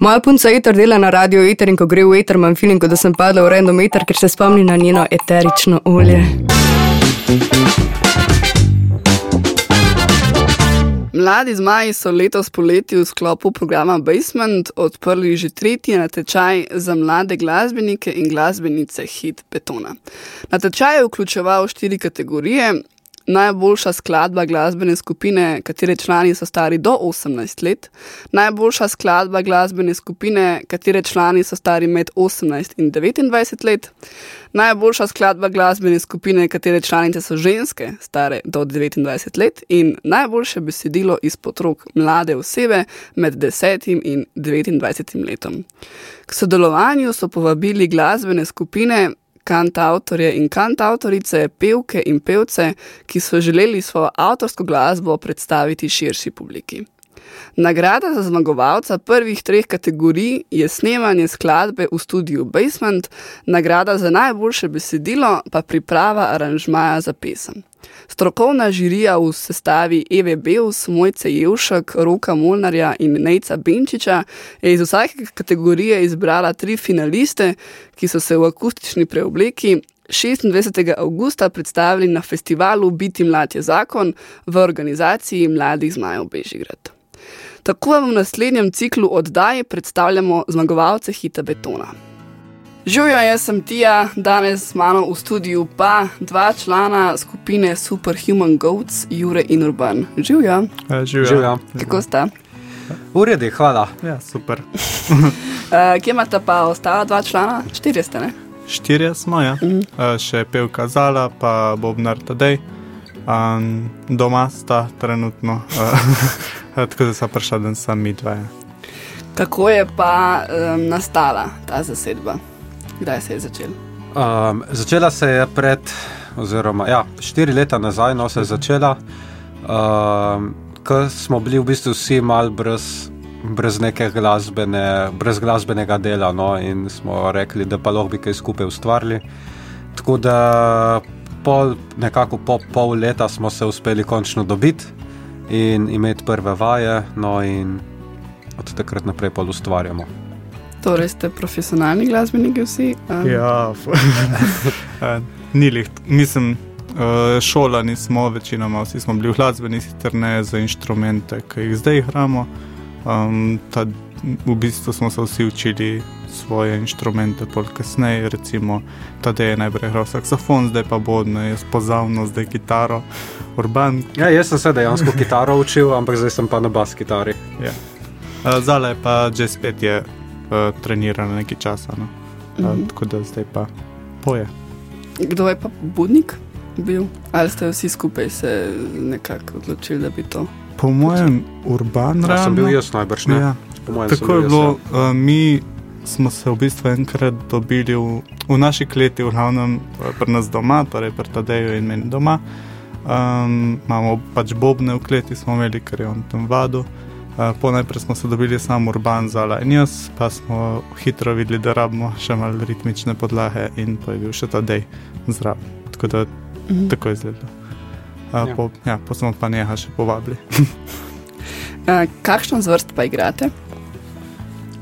Moja punca Eter dela na radio Eter in ko gre v Eter, imam feeling, da sem padla v random Eter, ker se spomni na njeno eterično olje. Mladi zmaji so letos poleti v sklopu programa Basement odprli že tretji natečaj za mlade glasbenike in glasbenice Hit Betona. Natečaj je vključeval štiri kategorije, najboljša skladba glasbene skupine, katere člani so stari do 18 let, najboljša skladba glasbene skupine, katere člani so stari med 18 in 29 let, najboljša skladba glasbene skupine, katere članice so ženske, stare do 29 let, in najboljše besedilo izpod rok mlade osebe med 10 in 29 letom. K sodelovanju so povabili glasbene skupine, kantautorje in kantautorice, pevke in pevce, ki so želeli svojo avtorsko glasbo predstaviti širši publiki. Nagrada za zmagovalca prvih treh kategorij je snemanje skladbe v studiu Basement, nagrada za najboljše besedilo pa priprava aranžmaja za pesem. Strokovna žirija v sestavi Eve Beus, Mojce Jevšek, Roka Molnarja in Nejca Benčiča je iz vsake kategorije izbrala tri finaliste, ki so se v akustični preobleki 26. augusta predstavili na festivalu Biti mlad je zakon v organizaciji Mladih zmajev Bežigrad. Tako vam v naslednjem ciklu oddaji predstavljamo zmagovalce hita betona. Živijo, jaz sem Tija, danes z mano v studiu pa dva člana skupine Superhuman Goats, Jure in Urban. Živijo. E, Živijo. Kako sta? Uredi, hvala. Ja, super. uh, kje imate pa ostala dva člana? Štirje ste, ne? Štirje smo, ja. Mm. Uh, še pevka Zala, pa Bobnar Tadej. Um, doma sta trenutno, uh, tako da so prišla, da sem mi dva. Ja. Kako je pa um, nastala ta zasedba? Kdaj se je začela? Um, začela se je pred, oziroma ja, štiri leta nazaj, no se je začela, um, ko smo bili v bistvu vsi mal brez, brez neke glasbene, brez glasbenega dela, no, in smo rekli, da pa lahko bi kaj skupaj ustvarili. Tako da pol, nekako po pol leta smo se uspeli končno dobiti in imeti prve vaje, no in od takrat naprej pa ustvarjamo. Torej ste profesionalni glasbeniki vsi? Um. Ja, ni lih, mislim. Šola nismo, večinoma vsi smo bili glasbeni, sicer ne za inštrumente, ki jih zdaj igramo. Um, ta, v bistvu smo se vsi učili svoje inštrumente, pol kasneje, recimo, tada je najprej igral saksofon, zdaj pa bodno, jaz pozavno, zdaj kitaro, urban. Ja, jaz sem se dejansko kitaro učil, ampak zdaj sem pa na bas kitari. Ja. Zala je pa že spet je uh, trenirala nekaj časa, no. uh, tako da zdaj pa poje. Kdo je pa budnik bil? Ali ste vsi skupaj se nekako odločili, da bi to? Po mojem, urban. Ja, sem bil jaz najbrž ne. Ja. Tako je bilo, uh, mi smo se v bistvu enkrat dobili v, v naši kleti, v glavnem pri nas doma, torej pri Tadeju in meni doma. Um, imamo pač bobne v kleti, smo imeli, ker je on tam vadu. Uh, Ponajprej smo se dobili samo urban zala in jaz, pa smo hitro videli, da rabimo še malo ritmične podlage in pa je bil še Tadej zraven. Tako da mhm. tako je izgledalo. Uh, ja. Po, ja, pa smo pa neha še povabili. uh, kakšno zvrst pa igrate?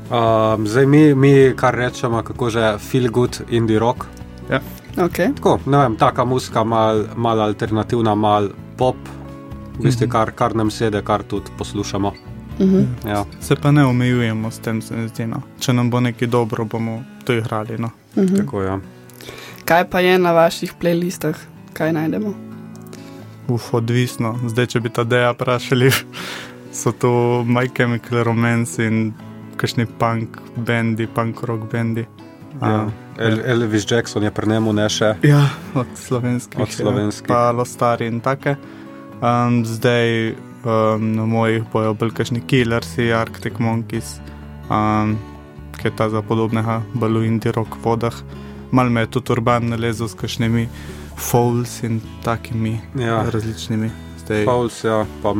Um, zdaj mi, mi kar rečemo, kako že feel good indie rock. Ja. Okay. Tako, ne vem, taka muska, malo mal alternativna, malo pop, v bistvu mm -hmm. kar, kar nam sedi, kar tudi poslušamo. Mm -hmm. ja. Se pa ne omejujemo s tem, se mi zdi. No. Če nam bo nekaj dobro, bomo to igrali. No. Mm -hmm. Tako, ja. Kaj pa je na vaših playlistah, kaj najdemo? Uf, odvisno. Zdaj, če bi ta deja vprašali, so to My Chemical Romance in kakšni punk bendi, punk rock bendi. Ja. El, Elvis Jackson je prenemo ne še. Ja, od slovenskih. Od slovenskih. Pa Lostari in take. Um, zdaj um, na mojih bojo bolj kakšni killersi, Arctic Monkeys, um, ki je ta za podobnega balu indie rock vodah. Mal me je tudi urban nalezel s kakšnimi fouls in takimi ja. različnimi. Zdaj... Fouls, ja, pa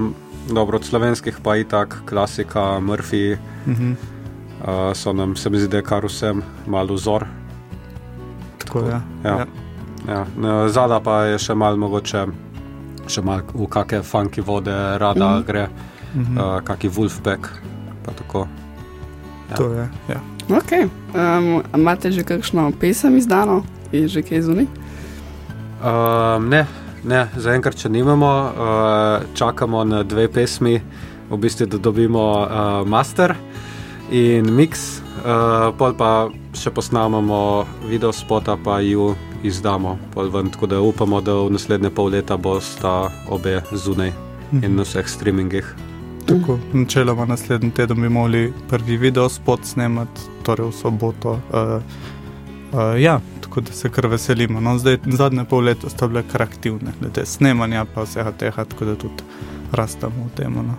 dobro, od slovenskih pa je tako, klasika, Murphy. Uh -huh. uh, so nam, se mi zdi, da je kar vsem malo vzor. Tako, ja. Ja. Ja. Ja. Zada pa je še malo mogoče, še malo v kakšne funky vode, rada uh -huh. gre, uh -huh. uh, kakšen Wolfpack. Ja. To je. Ja. Okay. Um, imate že kakšno pesem izdano, je že kaj zunaj? Um, ne, ne, zaenkrat še nimamo, uh, čakamo na dve pesmi, v bistvu, da dobimo uh, master in mix, uh, pol pa še posnamemo video spota, pa ju izdamo. Ven, tako da upamo, da v naslednje pol leta bosta obe zunaj in na vseh streamingih. Tako, načeloma naslednji teden bi mogli prvi video spot snemati, torej v soboto. Uh, uh, ja, tako da se kar veselimo. No, zdaj, zadnje pol leta sta bile kar aktivne, glede snemanja pa vsega tega, tako da tudi rastamo v tem. No.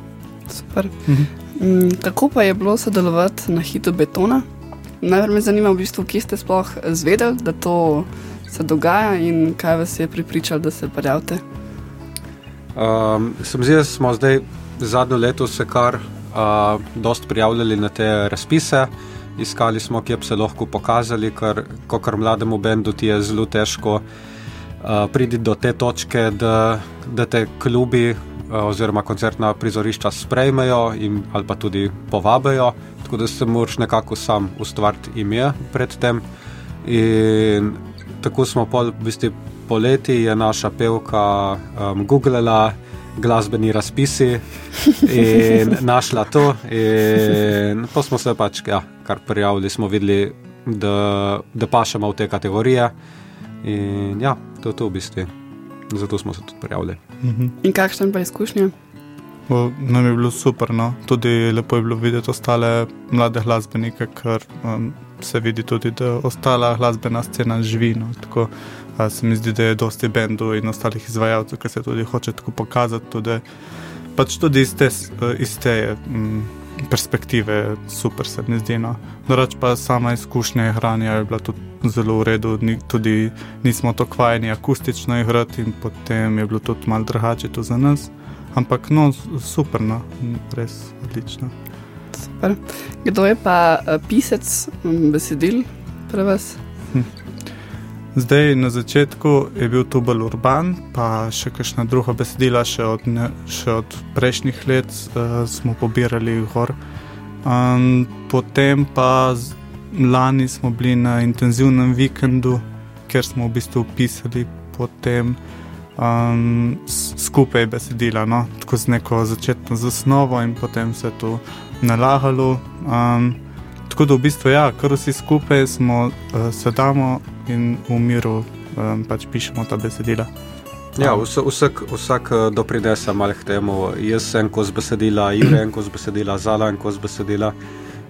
Super. Mhm. Mm, kako pa je bilo sodelovati na hitu betona? Najprej me zanima, v bistvu, kje ste sploh zvedeli, da to se dogaja in kaj vas je pripričalo, da se prijavite. Um, se mi zdi, da smo zdaj zadnjo leto se kar uh, dost prijavljali na te razpise. Iskali smo, kje bi se lahko pokazali, ker kot mlademu bendu ti je zelo težko uh, priti do te točke, da, da te klubi uh, oziroma koncertna prizorišča sprejmejo in, ali pa tudi povabijo. Tako da se moraš nekako sam ustvariti ime pred tem. In tako smo pol, v bistvu poleti je naša pevka um, googlala glasbeni razpisi in našla to. In pa smo se pač ja, kar prijavili, smo videli, da, da pašemo v te kategorije. In ja, to je to v bistvu. Zato smo se tudi prijavili. Mhm. In kakšne pa izkušnje? O, Nam je bilo super, no. tudi lepo je bilo videti ostale mlade glasbenike, ker um, se vidi tudi, da ostala glasbena scena živi. No. Tako, se mi zdi, da je dosti bendov in ostalih izvajalcev, ki se tudi hoče tako pokazati. Tudi, pač tudi iz te, s- iz te mm, perspektive super se mi zdi. No. Drugač pa sama izkušnja igranja je bila tudi zelo v redu, ni, tudi nismo to kvajeni akustično igrati in potem je bilo tudi malo drugače to za nas. Ampak no, super, no, res odlično. Super. Kdo je pa eh, pisec mm, besedil pri vas? Zdaj na začetku je bil tu bolj urban, pa še kakšna druga besedila, še od, ne, še od prejšnjih let uh, smo pobirali gor. Um, potem pa z, lani smo bili na intenzivnem vikendu, kjer smo v bistvu pisali potem um, skupaj besedila, no? tako z neko začetno zasnovo in potem se je to nalagalo. Um, tako da v bistvu, ja, kar vsi skupaj smo, uh, sedamo in v miru um, pač pišemo ta besedila. Ja, vsak, vsak, vsak eh, doprinese malo k temu. Jaz sem kos besedila, Jure en kos besedila, Zala en kos besedila.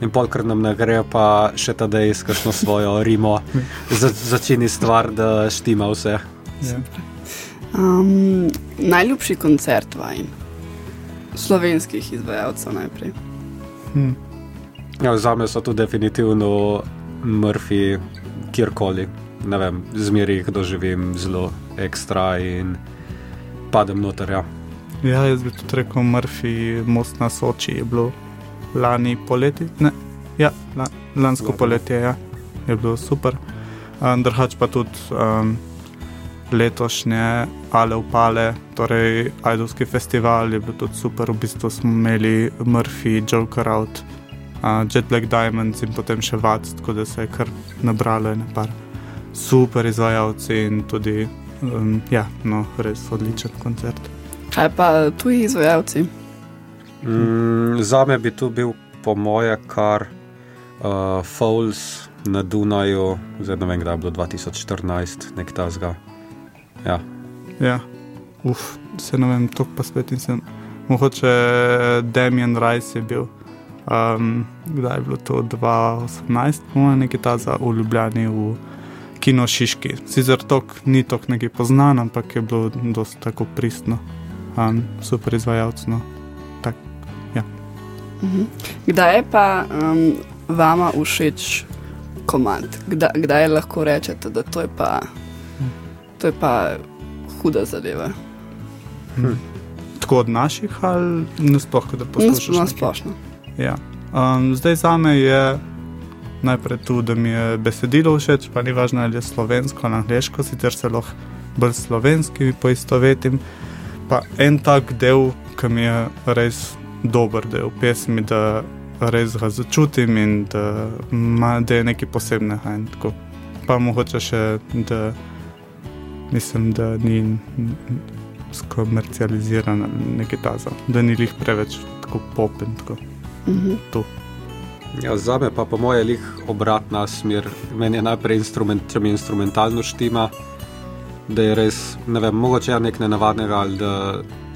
In polkrat nam ne gre, pa še ta dej s kakšno svojo rimo, za, začini stvar, da štima vse. Ja. Um, najljubši koncert vajen, slovenskih izvajalcev najprej. Hm. Ja, za me so to definitivno mrfi, kjerkoli. Ne vem, zmeri jih doživim zelo ekstra in padem noter. Ja. ja, jaz bi tudi rekel, Murphy, most na Soči je bilo lani poleti. Ne, ja, la, lansko Lani. poletje ja, je bilo super. Um, Drugač pa tudi um, letošnje Ale upale, torej Ajdovski festival je bil tudi super. V bistvu smo imeli Murphy, Joker out, uh, Jet Black Diamonds in potem še Vac, tako da se je kar nabralo ene par super izvajalci in tudi, um, ja, no, res odličen koncert. Kaj pa tuji izvajalci? Mm, za me bi tu bil, po moje, kar uh, Fowls na Dunaju, zdaj ne vem, kdaj je bilo 2014, nek tasga. Ja, Ja, uf, se ne vem, to pa spet nisem. Mogoče Damien Rice je bil, um, kdaj je bilo to 2018, moja nekaj ta za v Ljubljani v Kino Šiški. Sicer tok ni tok neki poznan, ampak je bilo dosta tako pristno, um, super izvajalec. No. Mhm. Kdaj je pa um, vama všeč komand? Kdaj, kdaj lahko rečete, da to je pa, to je pa huda zadeva? Tako od naših ali nasploh, da nekaj? splošno. Ja. Um, zdaj za me je najprej tu, da mi je besedilo všeč, pa ni važno, ali je slovensko ali angliško, sicer se lahko bolj slovenski poistovetim. Pa en tak del, ki mi je res dober del pesmi, da res ga začutim in da, ima, da je nekaj posebnega. Pa mogoče še, da mislim, da ni skomercializiran ali nekaj taza, da ni lih preveč tako pop in tako. Mhm. Ja, za me pa po moje lih obratna smer. Meni je najprej instrument, če mi instrumentalno štima, da je res, ne vem, mogoče je nekaj nenavadnega ali da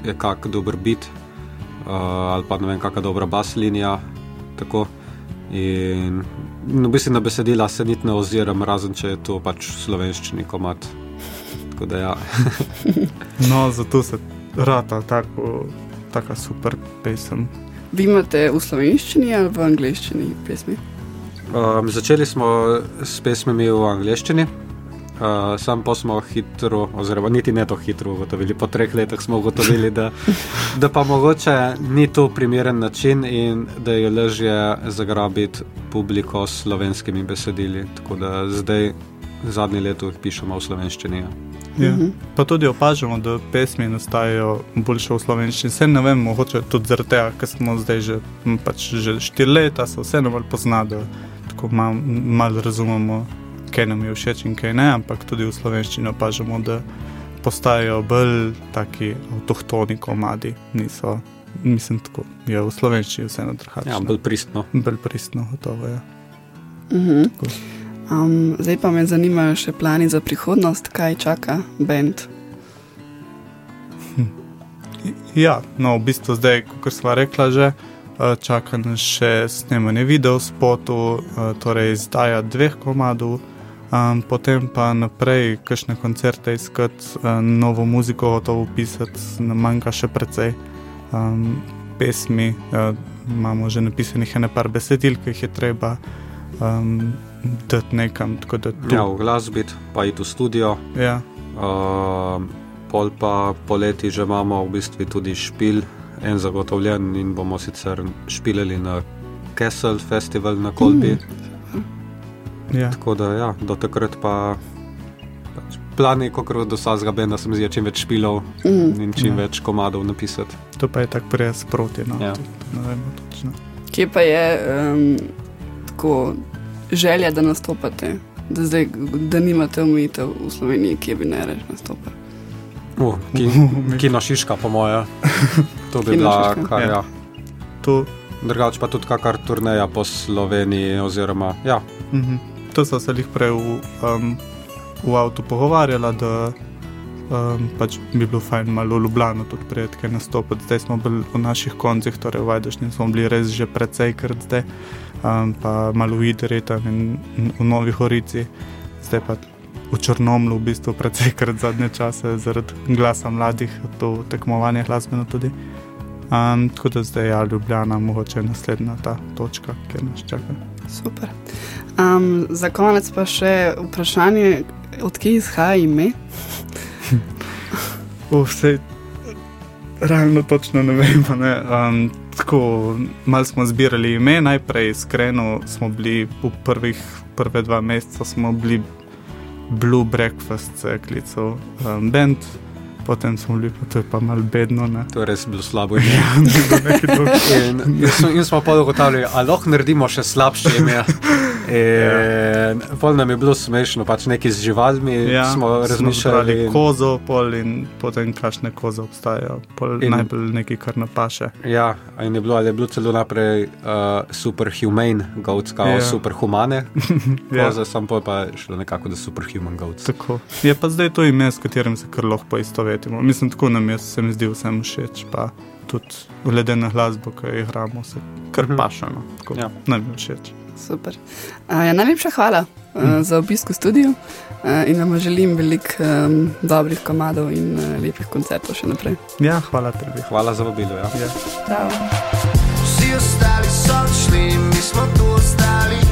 je kak dober bit uh, ali pa ne vem, kakšna dobra bas linija. Tako. In no, v bistvu na besedila se niti ne oziram, razen če je to pač slovenščini komat. Tako da ja. No, zato se rata tako, taka super pesem. Vi imate v slovenščini ali v angleščini pesmi? Um, začeli smo s pesmimi v angleščini, uh, sam pa smo hitro, oziroma niti ne to hitro ugotovili, po treh letih smo ugotovili, da, da pa mogoče ni to primeren način in da je lažje zagrabiti publiko s slovenskimi besedili. Tako da zdaj, zadnje leto jih pišemo v slovenščini. ja. Ja. Mhm. Pa tudi opažamo, da pesmi nastajajo boljše v slovenščini. Se ne vem, mogoče tudi zaradi tega, ker smo zdaj že, pač že štiri leta, se vseeno bolj pozna, da tako malo mal razumemo, kaj nam je všeč in kaj ne, ampak tudi v slovenščini opažamo, da postajajo bolj taki avtohtoni komadi. Niso, mislim, tako je v slovenščini vseeno drugače. Ja, bolj pristno. bolj pristno, gotovo je. Mhm. Tako. Um, zdaj pa me zanimajo še plani za prihodnost, kaj čaka bend. Ja, no, v bistvu zdaj, kot smo rekla, že eh, čaka nas še snemanje videospotov, eh, torej izdaja dveh komadov, um, potem pa naprej, kakšne koncerte iskati, uh, novo muziko gotovo pisati, nam manjka še precej um, pesmi. Uh, imamo že napisanih ene par besedil, ki jih je treba um, dati nekam. tako da tu- Ja, v glasbi, pa iti v studio. ja, Uh, pol pa poleti že imamo v bistvu tudi špil, en zagotovljen in bomo sicer špilili na Kessel Festival na Kolbi. Mm. ja. Tako da ja, do takrat pa. Pač Plani, kot do vsakega benda, se mi zdi, čim več špilov Mhm. in čim Ja. več komadov napisati. to pa je tako prej sproti. No, Ja. ne vemo točno. Kje pa je um, tako želja, da nastopate, da, zdaj, da nimate omejitev v Sloveniji, kje bi ne reč nastopali? Uh, ki, kino Šiška, po moje. To bi bila kar Ja. ja. To, Drugače pa tudi kakar turneja po Sloveniji, oziroma ja, Mhm. To so se jih prej v, um, v avtu pogovarjala, da um, pač bi bilo fajn malo v Ljubljano tudi prijeti kaj nastopiti. Zdaj smo bili v naših koncih, torej v Vajdašni smo bili res že precej krat zdaj, um, pa malo v Idretu in v Novi Horici, zdaj pa v Črnomlu v bistvu precej krat zadnje čase zaradi glasa mladih, to tekmovanje glasbeno tudi. Um, tako da zdaj je ja, Ljubljana mogoče naslednja ta točka, kjer nas čaka. Super. Um, za konec pa še vprašanje, odkje izhaja ime? Vse, realno točno ne vemo. Ne. Um, tako, malo smo zbirali ime, najprej iskreno smo bili v prvih prve dva meseca, smo bili Blue Breakfast, se je klical um, band, potem smo bili, pa to pa malo bedno. Ne. to je res bilo slabo ime. Drugega. In, in, smo, in smo pa ugotavljali, ali lahko naredimo še slabše ime. In pol nam je bilo smešno, pač nekaj z živalmi ja, smo razmišljali. zbrali kozo, pol in potem kašne koze obstajajo, pol In- najbolj nekaj, kar napaše. Ja, in je bilo, ali je bilo celo naprej uh, superhuman goats, kao Ja. superhumane. Ja. Koze, sam pa je šlo nekako, da superhuman goats. Tako. Je pa zdaj to ime, s katerim se kar lahko poistovetimo. Mislim, tako nam je, se mi zdi vsem všeč. Pa tudi glede na glasbo, ki jo igramo, se kar Mhm. pašamo. Tako Ja. nam je všeč. Super. Uh, ja, najlepša hvala uh, za obisk v studiu uh, in vam želim veliko um, dobrih komadov in uh, lepih koncertov še naprej. Ja, hvala tebi. Hvala za vabilo. Ja. Ja. Ciao. Vsi ostali so odšli, mi smo tu ostali.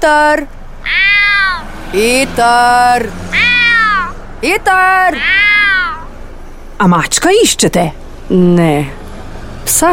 Itar! Itar! Itar! A mačka iščete? Ne, psa.